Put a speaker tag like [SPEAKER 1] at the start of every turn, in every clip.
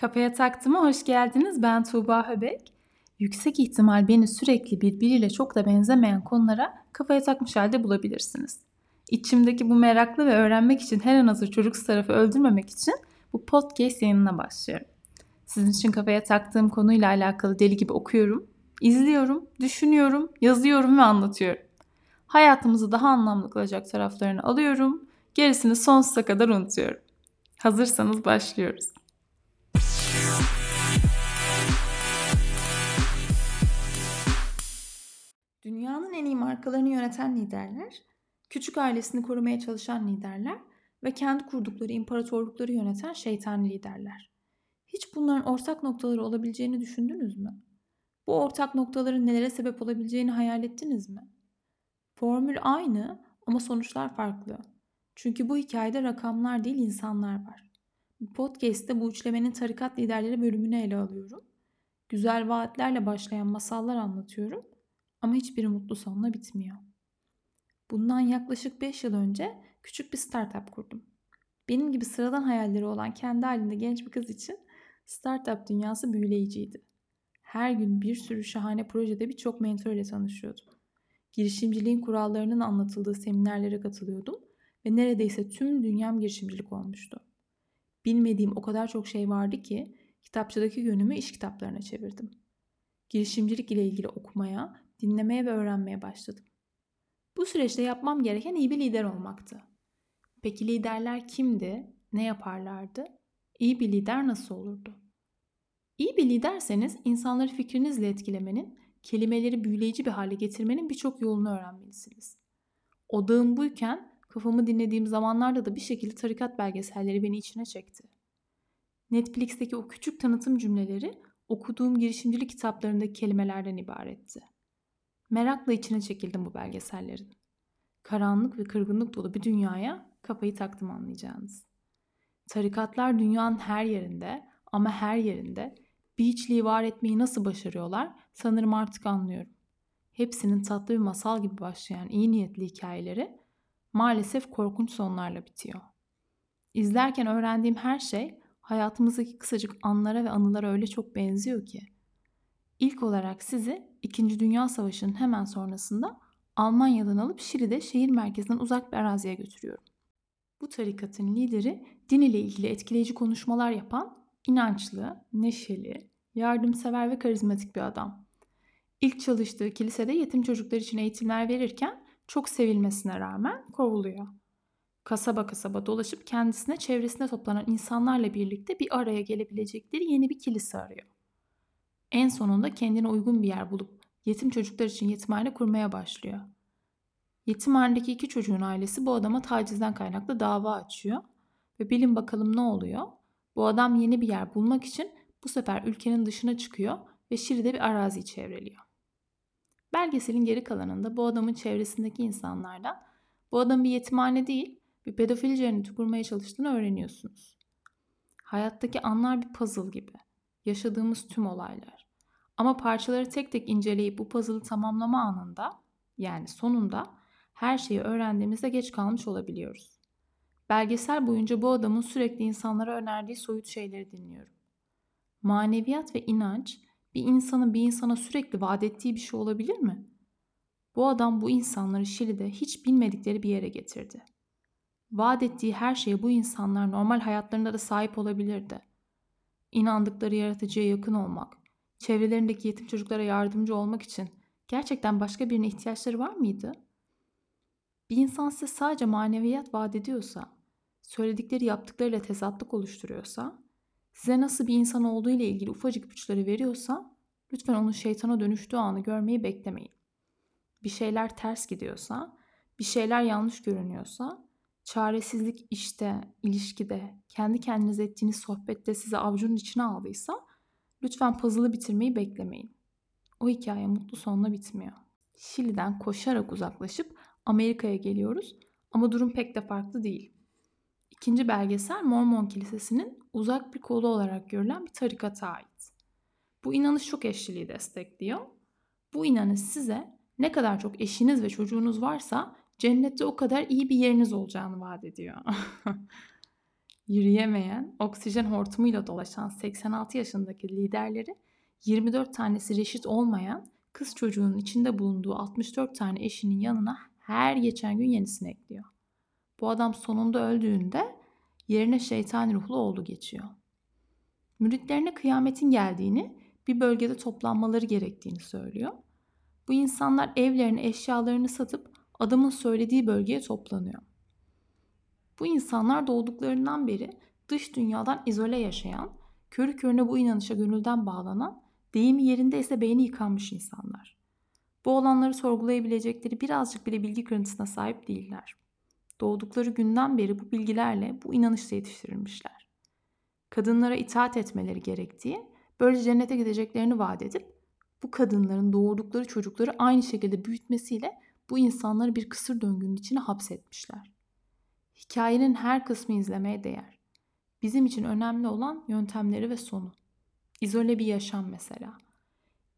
[SPEAKER 1] Kafaya taktım'a hoş geldiniz. Ben Tuğba Höbek. Yüksek ihtimal beni sürekli birbiriyle çok da benzemeyen konulara kafaya takmış halde bulabilirsiniz. İçimdeki bu meraklı ve öğrenmek için her an hazır çocuk tarafı öldürmemek için bu podcast yayınına başlıyorum. Sizin için kafaya taktığım konuyla alakalı deli gibi okuyorum, izliyorum, düşünüyorum, yazıyorum ve anlatıyorum. Hayatımızı daha anlamlı kılacak taraflarını alıyorum, gerisini sonsuza kadar unutuyorum. Hazırsanız başlıyoruz. Dünyanın en iyi markalarını yöneten liderler, küçük ailesini korumaya çalışan liderler ve kendi kurdukları imparatorlukları yöneten şeytani liderler. Hiç bunların ortak noktaları olabileceğini düşündünüz mü? Bu ortak noktaların nelere sebep olabileceğini hayal ettiniz mi? Formül aynı ama sonuçlar farklı. Çünkü bu hikayede rakamlar değil insanlar var. Podcast'te bu üçlemenin tarikat liderleri bölümünü ele alıyorum. Güzel vaatlerle başlayan masallar anlatıyorum ama hiçbiri mutlu sonla bitmiyor. Bundan yaklaşık 5 yıl önce küçük bir startup kurdum. Benim gibi sıradan hayalleri olan kendi halinde genç bir kız için startup dünyası büyüleyiciydi. Her gün bir sürü şahane projede birçok mentor ile tanışıyordum. Girişimciliğin kurallarının anlatıldığı seminerlere katılıyordum ve neredeyse tüm dünyam girişimcilik olmuştu. Bilmediğim o kadar çok şey vardı ki kitapçıdaki yönümü iş kitaplarına çevirdim. Girişimcilik ile ilgili okumaya, dinlemeye ve öğrenmeye başladım. Bu süreçte yapmam gereken iyi bir lider olmaktı. Peki liderler kimdi? Ne yaparlardı? İyi bir lider nasıl olurdu? İyi bir liderseniz insanları fikrinizle etkilemenin, kelimeleri büyüleyici bir hale getirmenin birçok yolunu öğrenmelisiniz. Odağım buyken kafamı dinlediğim zamanlarda da bir şekilde tarikat belgeselleri beni içine çekti. Netflix'teki o küçük tanıtım cümleleri okuduğum girişimcilik kitaplarındaki kelimelerden ibaretti. Merakla içine çekildim bu belgesellerin. Karanlık ve kırgınlık dolu bir dünyaya kafayı taktım anlayacağınız. Tarikatlar dünyanın her yerinde ama her yerinde bir hiçliği var etmeyi nasıl başarıyorlar sanırım artık anlıyorum. Hepsinin tatlı bir masal gibi başlayan iyi niyetli hikayeleri maalesef korkunç sonlarla bitiyor. İzlerken öğrendiğim her şey hayatımızdaki kısacık anlara ve anılara öyle çok benziyor ki. İlk olarak sizi İkinci Dünya Savaşı'nın hemen sonrasında Almanya'dan alıp Şili'de şehir merkezinden uzak bir araziye götürüyorum. Bu tarikatın lideri din ile ilgili etkileyici konuşmalar yapan inançlı, neşeli, yardımsever ve karizmatik bir adam. İlk çalıştığı kilisede yetim çocuklar için eğitimler verirken çok sevilmesine rağmen kovuluyor. Kasaba kasaba dolaşıp kendisine çevresinde toplanan insanlarla birlikte bir araya gelebilecekleri yeni bir kilise arıyor. En sonunda kendine uygun bir yer bulup yetim çocuklar için yetimhane kurmaya başlıyor. Yetimhanedeki iki çocuğun ailesi bu adama tacizden kaynaklı dava açıyor ve bilin bakalım ne oluyor? Bu adam yeni bir yer bulmak için bu sefer ülkenin dışına çıkıyor ve Şili'de bir arazi çevreliyor. Belgeselin geri kalanında bu adamın çevresindeki insanlardan bu adam bir yetimhane değil, bir pedofili cenneti kurmaya çalıştığını öğreniyorsunuz. Hayattaki anlar bir puzzle gibi. Yaşadığımız tüm olaylar. Ama parçaları tek tek inceleyip bu puzzle'ı tamamlama anında, yani sonunda her şeyi öğrendiğimizde geç kalmış olabiliyoruz. Belgesel boyunca bu adamın sürekli insanlara önerdiği soyut şeyleri dinliyorum. Maneviyat ve inanç bir insanın bir insana sürekli vaat ettiği bir şey olabilir mi? Bu adam bu insanları Şili'de hiç bilmedikleri bir yere getirdi. Vaat ettiği her şeye bu insanlar normal hayatlarında da sahip olabilirdi. İnandıkları yaratıcıya yakın olmak, çevrelerindeki yetim çocuklara yardımcı olmak için gerçekten başka birine ihtiyaçları var mıydı? Bir insan size sadece maneviyat vaat ediyorsa, söyledikleri yaptıklarıyla tezatlık oluşturuyorsa, size nasıl bir insan olduğu ile ilgili ufacık ipuçları veriyorsa, lütfen onun şeytana dönüştüğü anı görmeyi beklemeyin. Bir şeyler ters gidiyorsa, bir şeyler yanlış görünüyorsa, çaresizlik işte, ilişkide, kendi kendinize ettiğiniz sohbette sizi avucunun içine aldıysa, lütfen puzzle'ı bitirmeyi beklemeyin. O hikaye mutlu sonla bitmiyor. Şili'den koşarak uzaklaşıp Amerika'ya geliyoruz ama durum pek de farklı değil. İkinci belgesel Mormon Kilisesi'nin uzak bir kolu olarak görülen bir tarikata ait. Bu inanış çok eşliliği destekliyor. Bu inanış size ne kadar çok eşiniz ve çocuğunuz varsa cennette o kadar iyi bir yeriniz olacağını vaat ediyor. yürüyemeyen, oksijen hortumuyla dolaşan 86 yaşındaki liderleri 24 tanesi reşit olmayan kız çocuğunun içinde bulunduğu 64 tane eşinin yanına her geçen gün yenisini ekliyor. Bu adam sonunda öldüğünde yerine şeytan ruhlu oğlu geçiyor. Müritlerine kıyametin geldiğini, bir bölgede toplanmaları gerektiğini söylüyor. Bu insanlar evlerini, eşyalarını satıp adamın söylediği bölgeye toplanıyor. Bu insanlar doğduklarından beri dış dünyadan izole yaşayan, körü körüne bu inanışa gönülden bağlanan, deyimi yerinde ise beyni yıkanmış insanlar. Bu olanları sorgulayabilecekleri birazcık bile bilgi kırıntısına sahip değiller. Doğdukları günden beri bu bilgilerle, bu inanışla yetiştirilmişler. Kadınlara itaat etmeleri gerektiği, böylece cennete gideceklerini vaat edip, bu kadınların doğurdukları çocukları aynı şekilde büyütmesiyle bu insanları bir kısır döngünün içine hapsetmişler. Hikayenin her kısmı izlemeye değer. Bizim için önemli olan yöntemleri ve sonu. İzole bir yaşam mesela.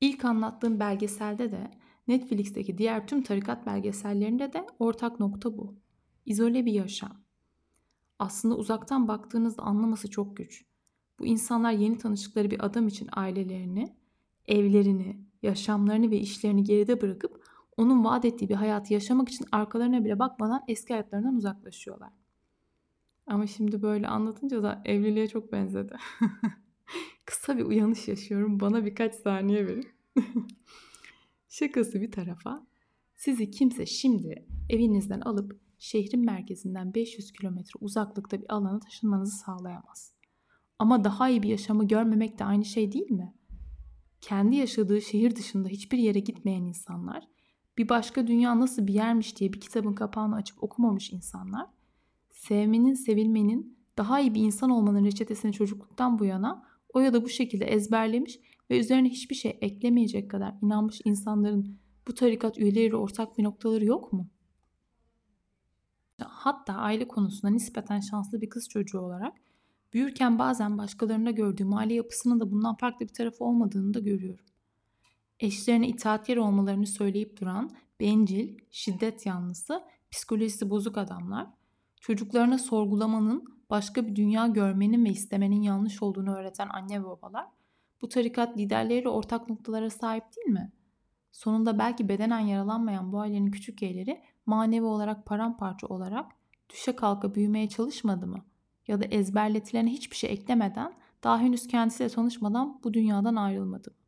[SPEAKER 1] İlk anlattığım belgeselde de Netflix'teki diğer tüm tarikat belgesellerinde de ortak nokta bu. İzole bir yaşam. Aslında uzaktan baktığınızda anlaması çok güç. Bu insanlar yeni tanıştıkları bir adam için ailelerini, evlerini, yaşamlarını ve işlerini geride bırakıp onun vaat ettiği bir hayatı yaşamak için arkalarına bile bakmadan eski hayatlarından uzaklaşıyorlar. Ama şimdi böyle anlatınca da evliliğe çok benzedi. Kısa bir uyanış yaşıyorum. Bana birkaç saniye verin. Şakası bir tarafa. Sizi kimse şimdi evinizden alıp şehrin merkezinden 500 kilometre uzaklıkta bir alana taşınmanızı sağlayamaz. Ama daha iyi bir yaşamı görmemek de aynı şey değil mi? Kendi yaşadığı şehir dışında hiçbir yere gitmeyen insanlar, bir başka dünya nasıl bir yermiş diye bir kitabın kapağını açıp okumamış insanlar, sevmenin, sevilmenin, daha iyi bir insan olmanın reçetesini çocukluktan bu yana o ya da bu şekilde ezberlemiş ve üzerine hiçbir şey eklemeyecek kadar inanmış insanların bu tarikat üyeleriyle ortak bir noktaları yok mu? Hatta aile konusunda nispeten şanslı bir kız çocuğu olarak büyürken bazen başkalarında gördüğüm aile yapısının da bundan farklı bir tarafı olmadığını da görüyorum. Eşlerine itaatkar olmalarını söyleyip duran, bencil, şiddet yanlısı, psikolojisi bozuk adamlar, çocuklarına sorgulamanın, başka bir dünya görmenin ve istemenin yanlış olduğunu öğreten anne ve babalar, bu tarikat liderleriyle ortak noktalara sahip değil mi? Sonunda belki bedenen yaralanmayan bu ailenin küçük üyeleri manevi olarak paramparça olarak düşe kalka büyümeye çalışmadı mı? Ya da ezberletilene hiçbir şey eklemeden daha henüz kendisiyle tanışmadan bu dünyadan ayrılmadı mı?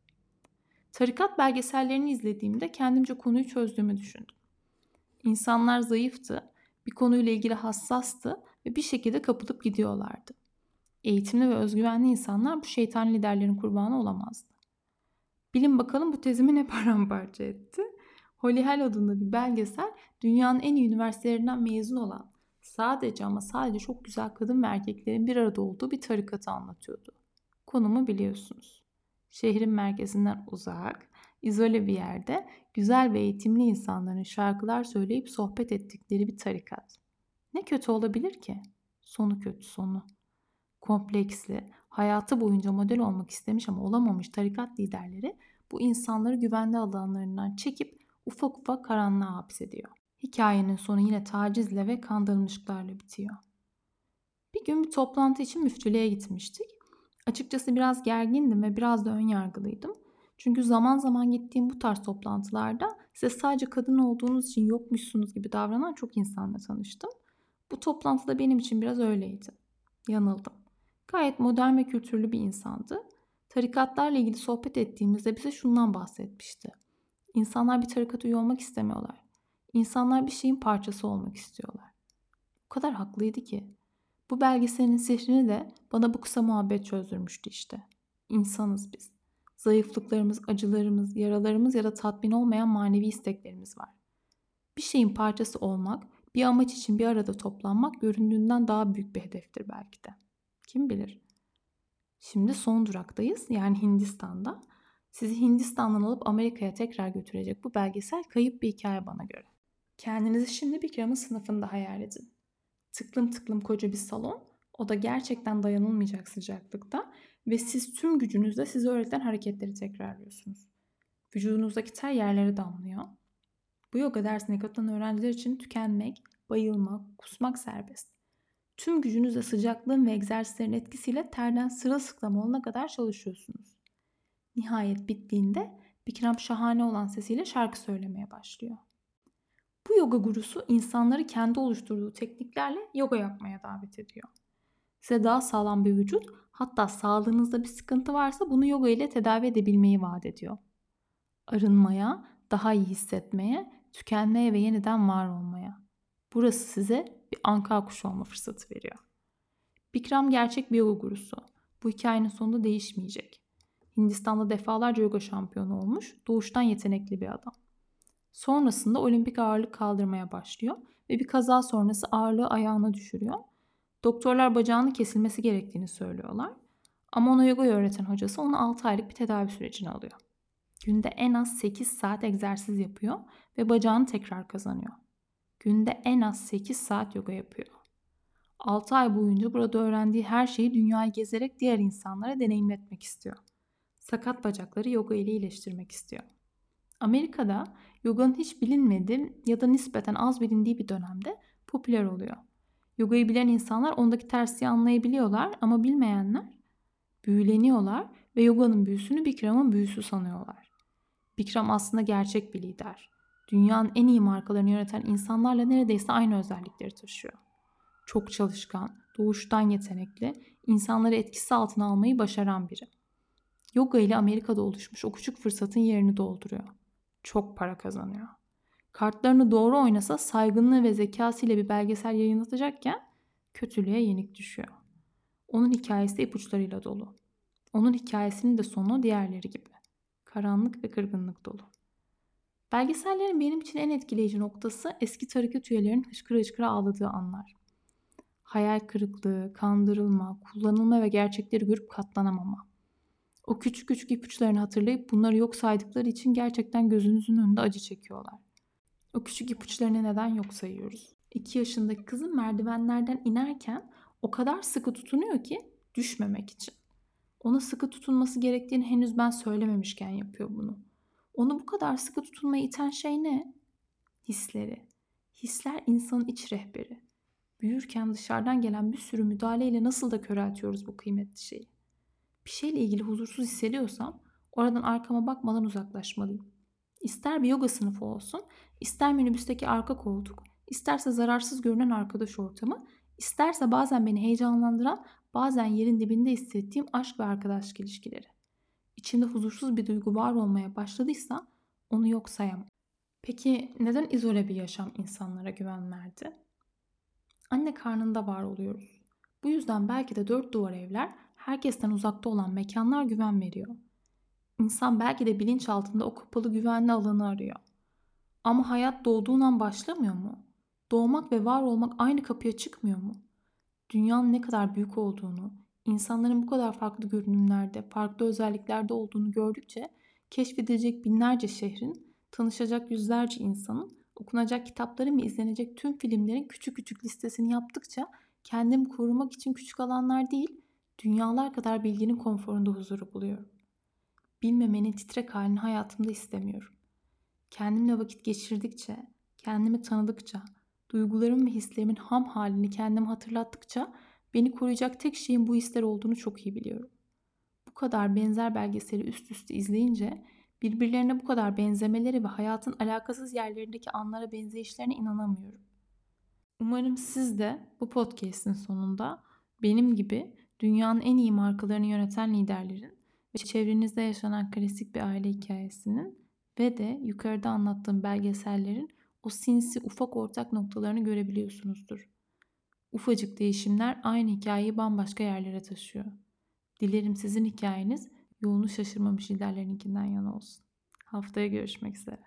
[SPEAKER 1] Tarikat belgesellerini izlediğimde kendimce konuyu çözdüğümü düşündüm. İnsanlar zayıftı, bir konuyla ilgili hassastı ve bir şekilde kapılıp gidiyorlardı. Eğitimli ve özgüvenli insanlar bu şeytan liderlerin kurbanı olamazdı. Bilin bakalım bu tezimi ne paramparça etti? Holly Hell adında bir belgesel dünyanın en iyi üniversitelerinden mezun olan sadece ama sadece çok güzel kadın ve erkeklerin bir arada olduğu bir tarikatı anlatıyordu. Konumu biliyorsunuz. Şehrin merkezinden uzak, izole bir yerde güzel ve eğitimli insanların şarkılar söyleyip sohbet ettikleri bir tarikat. Ne kötü olabilir ki? Sonu kötü sonu. Kompleksli, hayatı boyunca model olmak istemiş ama olamamış tarikat liderleri bu insanları güvenli alanlarından çekip ufak ufak karanlığa hapsediyor. Hikayenin sonu yine tacizle ve kandırılmışlıklarla bitiyor. Bir gün bir toplantı için müftülüğe gitmiştik. Açıkçası biraz gergindim ve biraz da ön yargılıydım. Çünkü zaman zaman gittiğim bu tarz toplantılarda size sadece kadın olduğunuz için yokmuşsunuz gibi davranan çok insanla tanıştım. Bu toplantıda benim için biraz öyleydi. Yanıldım. Gayet modern ve kültürlü bir insandı. Tarikatlarla ilgili sohbet ettiğimizde bize şundan bahsetmişti. İnsanlar bir tarikat üye olmak istemiyorlar. İnsanlar bir şeyin parçası olmak istiyorlar. O kadar haklıydı ki. Bu belgeselin sihrini de bana bu kısa muhabbet çözdürmüştü işte. İnsanız biz. Zayıflıklarımız, acılarımız, yaralarımız ya da tatmin olmayan manevi isteklerimiz var. Bir şeyin parçası olmak, bir amaç için bir arada toplanmak göründüğünden daha büyük bir hedeftir belki de. Kim bilir? Şimdi son duraktayız yani Hindistan'da. Sizi Hindistan'dan alıp Amerika'ya tekrar götürecek bu belgesel kayıp bir hikaye bana göre. Kendinizi şimdi bir kiramın sınıfında hayal edin. Tıklım tıklım koca bir salon, o da gerçekten dayanılmayacak sıcaklıkta ve siz tüm gücünüzle size öğretilen hareketleri tekrarlıyorsunuz. Vücudunuzdaki ter yerlere damlıyor. Bu yoga dersine katılan öğrenciler için tükenmek, bayılmak, kusmak serbest. Tüm gücünüzle sıcaklığın ve egzersizlerin etkisiyle terden sırılsıklam olana kadar çalışıyorsunuz. Nihayet bittiğinde Bikram şahane olan sesiyle şarkı söylemeye başlıyor. Bu yoga gurusu insanları kendi oluşturduğu tekniklerle yoga yapmaya davet ediyor. Size daha sağlam bir vücut, hatta sağlığınızda bir sıkıntı varsa bunu yoga ile tedavi edebilmeyi vaat ediyor. Arınmaya, daha iyi hissetmeye, tükenmeye ve yeniden var olmaya. Burası size bir anka kuşu olma fırsatı veriyor. Bikram gerçek bir yoga gurusu. Bu hikayenin sonunda değişmeyecek. Hindistan'da defalarca yoga şampiyonu olmuş, doğuştan yetenekli bir adam. Sonrasında olimpik ağırlık kaldırmaya başlıyor ve bir kaza sonrası ağırlığı ayağına düşürüyor. Doktorlar bacağının kesilmesi gerektiğini söylüyorlar. Ama ona yoga öğreten hocası onu 6 aylık bir tedavi sürecine alıyor. Günde en az 8 saat egzersiz yapıyor ve bacağını tekrar kazanıyor. Günde en az 8 saat yoga yapıyor. 6 ay boyunca burada öğrendiği her şeyi dünyayı gezerek diğer insanlara deneyimletmek istiyor. Sakat bacakları yoga ile iyileştirmek istiyor. Amerika'da yoganın hiç bilinmediği ya da nispeten az bilindiği bir dönemde popüler oluyor. Yogayı bilen insanlar ondaki tersiyi anlayabiliyorlar ama bilmeyenler büyüleniyorlar ve yoganın büyüsünü Bikram'ın büyüsü sanıyorlar. Bikram aslında gerçek bir lider. Dünyanın en iyi markalarını yöneten insanlarla neredeyse aynı özellikleri taşıyor. Çok çalışkan, doğuştan yetenekli, insanları etkisi altına almayı başaran biri. Yoga ile Amerika'da oluşmuş o küçük fırsatın yerini dolduruyor. Çok para kazanıyor. Kartlarını doğru oynasa saygınlığı ve zekasıyla bir belgesel yayınlatacakken kötülüğe yenik düşüyor. Onun hikayesi ipuçlarıyla dolu. Onun hikayesinin de sonu diğerleri gibi. Karanlık ve kırgınlık dolu. Belgesellerin benim için en etkileyici noktası eski tarikat üyelerinin hışkıra hışkıra ağladığı anlar. Hayal kırıklığı, kandırılma, kullanılma ve gerçekleri görüp katlanamama. O küçük küçük ipuçlarını hatırlayıp bunları yok saydıkları için gerçekten gözünüzün önünde acı çekiyorlar. O küçük ipuçlarını neden yok sayıyoruz? 2 yaşındaki kızın merdivenlerden inerken o kadar sıkı tutunuyor ki düşmemek için. Ona sıkı tutunması gerektiğini henüz ben söylememişken yapıyor bunu. Onu bu kadar sıkı tutunmaya iten şey ne? Hisleri. Hisler insanın iç rehberi. Büyürken dışarıdan gelen bir sürü müdahaleyle nasıl da köreltiyoruz bu kıymetli şeyi. Bir şeyle ilgili huzursuz hissediyorsam oradan arkama bakmadan uzaklaşmalıyım. İster bir yoga sınıfı olsun, ister minibüsteki arka koltuk, isterse zararsız görünen arkadaş ortamı, isterse bazen beni heyecanlandıran, bazen yerin dibinde hissettiğim aşk ve arkadaşlık ilişkileri. İçimde huzursuz bir duygu var olmaya başladıysa onu yok sayamam. Peki neden izole bir yaşam insanlara güven verdi? Anne karnında var oluyoruz. Bu yüzden belki de dört duvar evler herkesten uzakta olan mekanlar güven veriyor. İnsan belki de bilinç altında o kapalı güvenli alanı arıyor. Ama hayat doğduğun an başlamıyor mu? Doğmak ve var olmak aynı kapıya çıkmıyor mu? Dünyanın ne kadar büyük olduğunu, insanların bu kadar farklı görünümlerde, farklı özelliklerde olduğunu gördükçe keşfedilecek binlerce şehrin, tanışacak yüzlerce insanın, okunacak kitapların ve izlenecek tüm filmlerin küçük küçük listesini yaptıkça kendimi korumak için küçük alanlar değil, dünyalar kadar bilginin konforunda huzuru buluyorum. Bilmemenin titrek halini hayatımda istemiyorum. Kendimle vakit geçirdikçe, kendimi tanıdıkça, duygularım ve hislerimin ham halini kendime hatırlattıkça beni koruyacak tek şeyin bu hisler olduğunu çok iyi biliyorum. Bu kadar benzer belgeseli üst üste izleyince birbirlerine bu kadar benzemeleri ve hayatın alakasız yerlerindeki anlara benzeyişlerine inanamıyorum. Umarım siz de bu podcast'in sonunda benim gibi dünyanın en iyi markalarını yöneten liderlerin ve çevrenizde yaşanan klasik bir aile hikayesinin ve de yukarıda anlattığım belgesellerin o sinsi ufak ortak noktalarını görebiliyorsunuzdur. Ufacık değişimler aynı hikayeyi bambaşka yerlere taşıyor. Dilerim sizin hikayeniz yolunu şaşırmamış liderlerinkinden yana olsun. Haftaya görüşmek üzere.